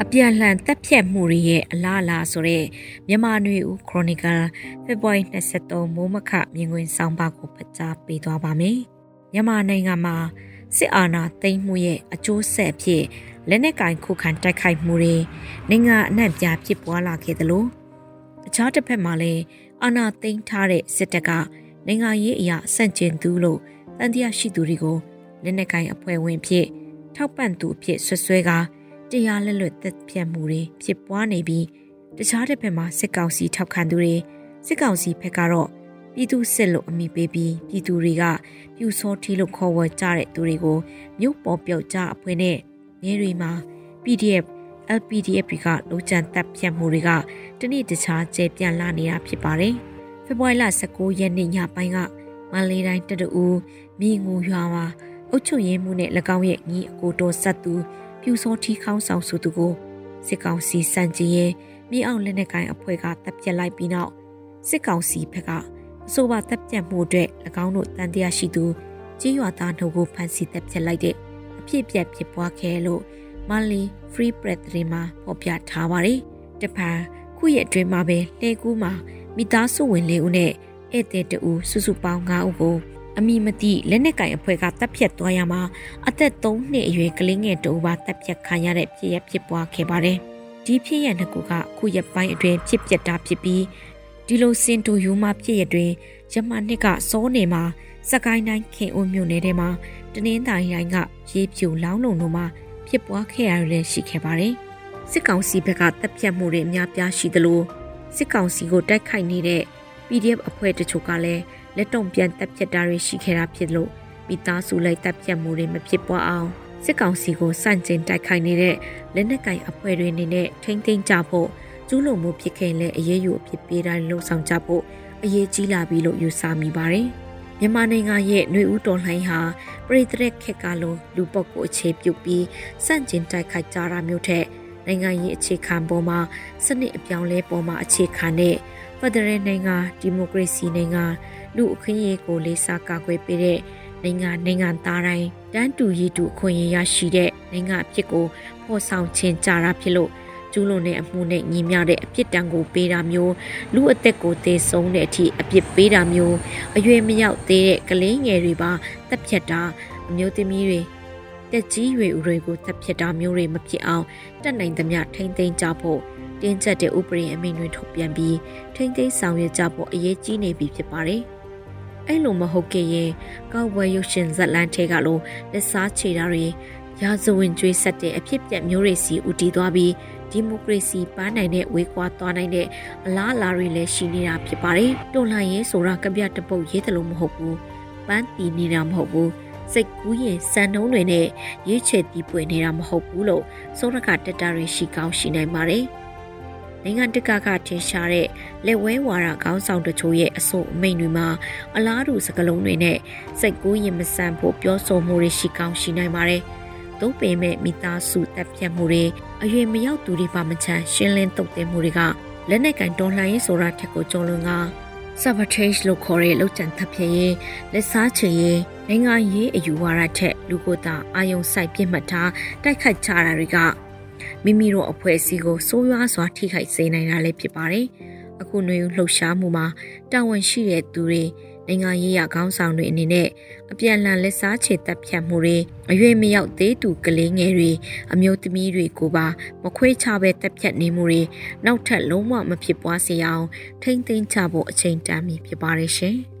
အပြန်လှန်တက်ဖြတ်မှုတွေရဲ့အလားအလာဆိုတဲ့မြန်မာနွေဦးခရိုနီကယ်ဖေဖော်ဝါရီ23မိုးမခမြင်ကွင်းဆောင်းပါးကိုဖတ်ကြားပေးသွားပါမယ်။မြန်မာနိုင်ငံမှာစစ်အာဏာသိမ်းမှုရဲ့အကျိုးဆက်အဖြစ်လက်နက်ကင်ခုခံတိုက်ခိုက်မှုတွေနိုင်ငံအနှံ့ပြားဖြစ်ပွားလာခဲ့သလိုအခြားတစ်ဖက်မှာလည်းအာဏာသိမ်းထားတဲ့စစ်တပ်ကနိုင်ငံရေးအရာဆန့်ကျင်သူလို့တန်တရားရှိသူတွေကိုလက်နက်ကင်အဖွဲ့ဝင်ဖြစ်ထောက်ပံ့သူအဖြစ်ဆွဆွဲကာ တရားလက်လွတ်သက်ပြတ်မှုတွေဖြစ်ပွားနေပြီးတခြားတစ်ဖက်မှာစစ်ကောင်စီထောက်ခံသူတွေစစ်ကောင်စီဘက်ကတော့ပြည်သူစစ်လို့အမိပေးပြီးပြည်သူတွေကပြူစောထီလို့ခေါ်ဝေါ်ကြတဲ့သူတွေကိုမြို့ပေါ်ပြောက်ကြအဖွဲ့နဲ့နေတွေမှာ PDF LPDF တွေကလိုချန်တပ်ဖြတ်မှုတွေကတနေ့တခြားကျေပြန့်လာနေတာဖြစ်ပါတယ်။ဖေဖော်ဝါရီလ19ရက်နေ့ညပိုင်းကမန္တလေးတိုင်းတတူမြင်းငူရွာမှာအုတ်ချုပ်ရင်းမှုနဲ့၎င်းရဲ့ညီအကိုတော်ဆက်သူ ပြူစောထီခေါင်းဆောင်စုသူကိုစစ်ကောင်စီစံကြီးရဲ့မြေအောင်လက်နက်ကိုင်အဖွဲ့ကတပ်ပြတ်လိုက်ပြီးနောက်စစ်ကောင်စီဘက်ကအဆိုပါတပ်ပြတ်မှုအတွက်၎င်းတို့တန်တရားရှိသူကြီးရွာသားတို့ကိုဖမ်းဆီးတပ်ပြတ်လိုက်တဲ့အဖြစ်ပြက်ဖြစ်ပွားခဲ့လို့မလီ Free Press တွေမှာဖော်ပြထားပါတယ်။တပံခုရဲ့အတွင်းမှာပဲလေကူးမှာမိသားစုဝင်လေးဦးနဲ့ဧည့်သည်တဦးစုစုပေါင်း9ဦးကို အမိမတိလက်နက်ကင်အဖွဲ့ကတပ်ဖြတ်သွားရမှာအသက်3နှစ်အရွယ်ကလေးငယ်တဦးပါတပ်ဖြတ်ခံရတဲ့ဖြစ်ရဖြစ်ပွားခဲ့ပါတယ်။ဒီဖြစ်ရတဲ့ကူကခုရပိုင်းအတွင်းဖြစ်ပျက်တာဖြစ်ပြီးဒီလိုစင်တူယူမှဖြစ်ရတွင်ရမနှစ်ကစောနေမှာစကိုင်းတိုင်းခင်ဦးမြို့နယ်ထဲမှာတနင်္သာရီတိုင်းကရေပြူလောင်းလုံတို့မှာဖြစ်ပွားခဲ့ရလည်းရှိခဲ့ပါတယ်။စစ်ကောင်စီဘက်ကတပ်ဖြတ်မှုတွေအများပြားရှိသလိုစစ်ကောင်စီကိုတိုက်ခိုက်နေတဲ့ PDF အဖွဲ့တချို့ကလည်းလက်တုံပြန်တပ်ဖြတ်တာတွေရှိခဲ့တာဖြစ်လို့မိသားစုလိုက်တပ်ဖြတ်မှုတွေမဖြစ်ပွားအောင်စစ်ကောင်စီကိုစန့်ကျင်တိုက်ခိုက်နေတဲ့လက်နက်ကင်အဖွဲ့တွေအနေနဲ့ထိမ့်သိမ်းကြဖို့ကျူးလွန်မှုဖြစ်ခဲ့လဲအရေးယူအဖြစ်ပေးတာလှုံ့ဆော်ကြဖို့အရေးကြီးလာပြီလို့ယူဆမိပါတယ်။မြန်မာနိုင်ငံရဲ့ຫນွေဦးတော်လှန်ဟာပရိသတ်ခက်ကလုံးလူပုတ်ကိုအခြေပြုပြီးစန့်ကျင်တိုက်ခိုက်ကြတာမျိုးထက်နိုင်ငံရေးအခြေခံပေါ်မှာစနစ်အပြောင်းလဲပေါ်မှာအခြေခံတဲ့ ဖက်ဒရယ်နိုင်ငံဒီမိုကရေစီနိုင်ငံလူအခွင့်အရေးကိုလေးစားကာကွယ်ပေးတဲ့နိုင်ငံနိုင်ငံသားတိုင်းတန်းတူရည်တူအခွင့်အရေးရရှိတဲ့နိုင်ငံအဖြစ်ကိုဖော်ဆောင်ခြင်းကြတာဖြစ်လို့ကျူးလွန်တဲ့အမှုနဲ့ညီမျှတဲ့အပြစ်ဒဏ်ကိုပေးတာမျိုးလူအသက်ကိုသေဆုံးတဲ့အထိအပြစ်ပေးတာမျိုးအရွယ်မရောက်သေးတဲ့ကလေးငယ်တွေပါတပ်ဖြတ်တာအမျိုးသမီးတွေတက်ကြီးရွယ်ဦးတွေကိုတပ်ဖြတ်တာမျိုးတွေမဖြစ်အောင်တက်နိုင်သမျှထိမ့်သိမ်းကြဖို့ တင်းကျပ်တဲ့ဥပဒေအမိန့်တွေထုတ်ပြန်ပြီးထိမ့်သိမ်းဆောင်ရွက်ကြဖို့အရေးကြီးနေပြီဖြစ်ပါတယ်။အဲ့လိုမဟုတ်ခဲ့ရင်ကောက်ဝဲရုပ်ရှင်ဇက်လန်းထဲကလိုလက်စားချေတာတွေရာဇဝင်ကျွေးဆက်တဲ့အဖြစ်ပြက်မျိုးတွေစီဦးတည်သွားပြီးဒီမိုကရေစီပန်းနိုင်တဲ့ဝေးကွာသွားနိုင်တဲ့အလားအလာတွေလည်းရှိနေတာဖြစ်ပါတယ်။တော်လှန်ရေးဆိုတာကပြတပုတ်ရေးတယ်လို့မဟုတ်ဘူး။ပန်းတီနေတာမဟုတ်ဘူး။စိတ်ကူးရင်စံနှုံးတွေနဲ့ရေးချယ်တီးပွေနေတာမဟုတ်ဘူးလို့စောရကတက်တာတွေရှိကောင်းရှိနိုင်ပါတယ်။ နိုင်ငံတကာကထင်ရှားတဲ့လက်ဝဲဝါဒခေါင်းဆောင်တချို့ရဲ့အဆိုအမိန့်တွေမှာအလားတူစကားလုံးတွေနဲ့စိတ်ကူးရင်မဆန်ဖို့ပြောဆိုမှုတွေရှိကောင်းရှိနိုင်ပါတယ်။သို့ပေမဲ့မိသားစုတပ်ဖြတ်မှုတွေအရွယ်မရောက်သူတွေပါမချမ်းရှင်းလင်းတုတ်တင်မှုတွေကလက်နက်ကင်တော်လှန်ရေးဆိုတာထက်ကိုကျော်လွန်က sabotage လို့ခေါ်တဲ့လောက်ကျန်တပ်ဖြတ်ရေးလက်စားချေရေးနိုင်ငံရေးအယူဝါဒထက်လူကိုယ်တာအာယုံစိုက်ပြစ်မှတ်ထားတိုက်ခိုက်ကြတာတွေက မိမိတို့အဖွဲ့အစည်းကိုစိုးရွားစွာထိခိုက်စေနိုင်တာလည်းဖြစ်ပါတယ်။အခုຫນွေလှုပ်ရှားမှုမှာတာဝန်ရှိတဲ့သူတွေနိုင်ငံရေးရခေါင်းဆောင်တွေအနေနဲ့အပြန်အလှန်လက်စားချေတက်ဖြတ်မှုတွေအရွယ်မရောက်သေးသူကလေးငယ်တွေအမျိုးသမီးတွေကိုပါမခွေးချပဲတက်ဖြတ်နေမှုတွေနောက်ထပ်လုံးဝမဖြစ်ပွားစေအောင်ထိမ့်သိမ်းချဖို့အချိန်တန်ပြီဖြစ်ပါတယ်ရှင်။